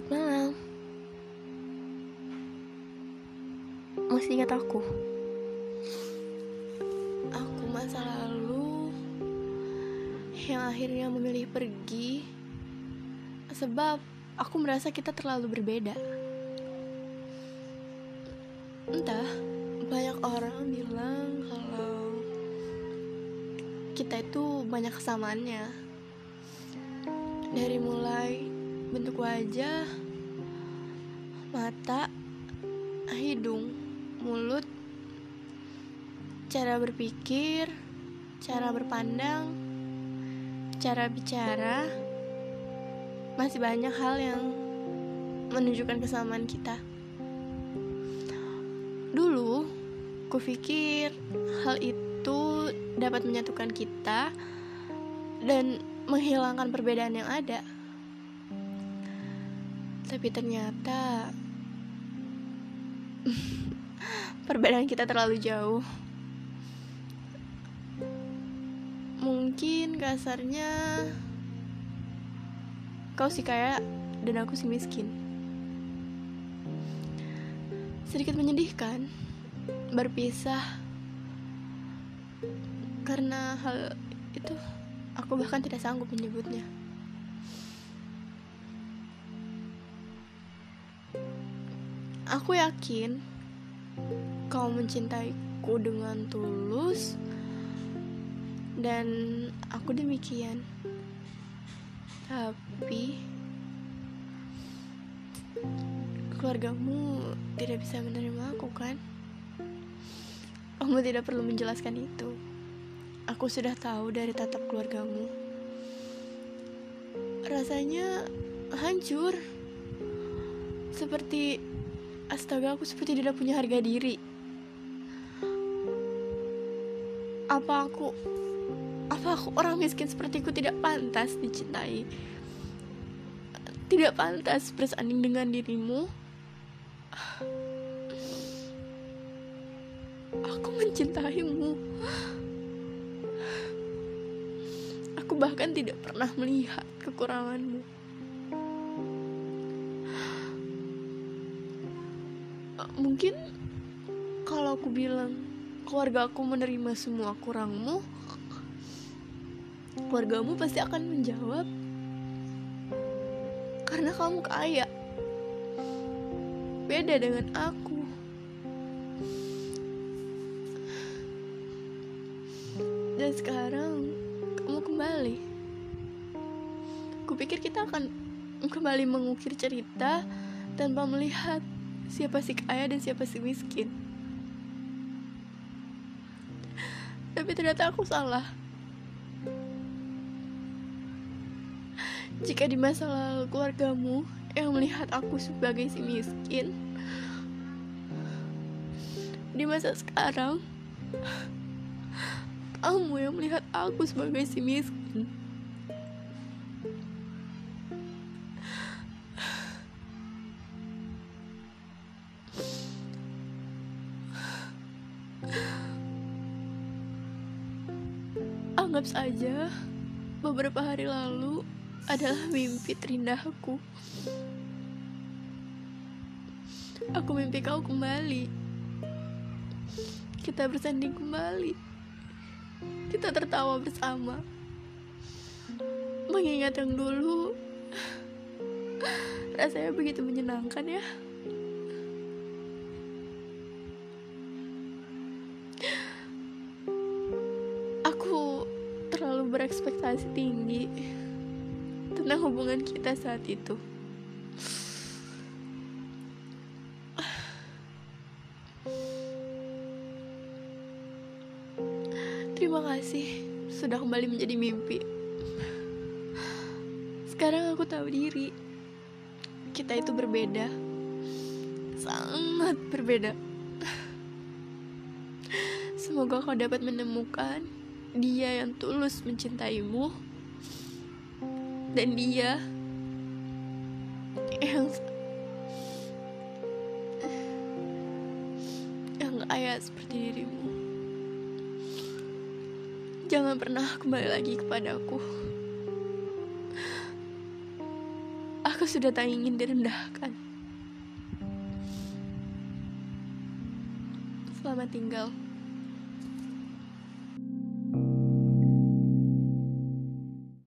Selamat malam. Masih ingat aku? Aku masa lalu yang akhirnya memilih pergi sebab aku merasa kita terlalu berbeda. Entah, banyak orang bilang kalau kita itu banyak kesamaannya. Dari mulai bentuk wajah, mata, hidung, mulut, cara berpikir, cara berpandang, cara bicara, masih banyak hal yang menunjukkan kesamaan kita. Dulu, kupikir hal itu dapat menyatukan kita dan menghilangkan perbedaan yang ada. Tapi ternyata perbedaan kita terlalu jauh. Mungkin kasarnya kau si kaya dan aku si miskin. Sedikit menyedihkan berpisah karena hal itu aku bahkan tidak sanggup menyebutnya. Aku yakin kau mencintaiku dengan tulus dan aku demikian. Tapi keluargamu tidak bisa menerima aku kan? Kamu tidak perlu menjelaskan itu. Aku sudah tahu dari tatap keluargamu. Rasanya hancur. Seperti Astaga, aku seperti tidak punya harga diri. Apa aku apa aku orang miskin sepertiku tidak pantas dicintai? Tidak pantas bersanding dengan dirimu? Aku mencintaimu. Aku bahkan tidak pernah melihat kekuranganmu. Mungkin kalau aku bilang keluarga aku menerima semua kurangmu keluargamu pasti akan menjawab karena kamu kaya. Beda dengan aku. Dan sekarang kamu kembali. Kupikir kita akan kembali mengukir cerita tanpa melihat siapa si kaya dan siapa si miskin. Tapi ternyata aku salah. Jika di masa lalu keluargamu yang melihat aku sebagai si miskin, di masa sekarang kamu yang melihat aku sebagai si miskin. Anggap saja beberapa hari lalu adalah mimpi terindahku. Aku mimpi kau kembali. Kita bersanding kembali. Kita tertawa bersama. Mengingat yang dulu, rasanya begitu menyenangkan ya. Berekspektasi tinggi tentang hubungan kita saat itu. Terima kasih sudah kembali menjadi mimpi. Sekarang aku tahu diri. Kita itu berbeda. Sangat berbeda. Semoga kau dapat menemukan dia yang tulus mencintaimu dan dia yang yang kaya seperti dirimu jangan pernah kembali lagi kepadaku Aku sudah tak ingin direndahkan. Selamat tinggal.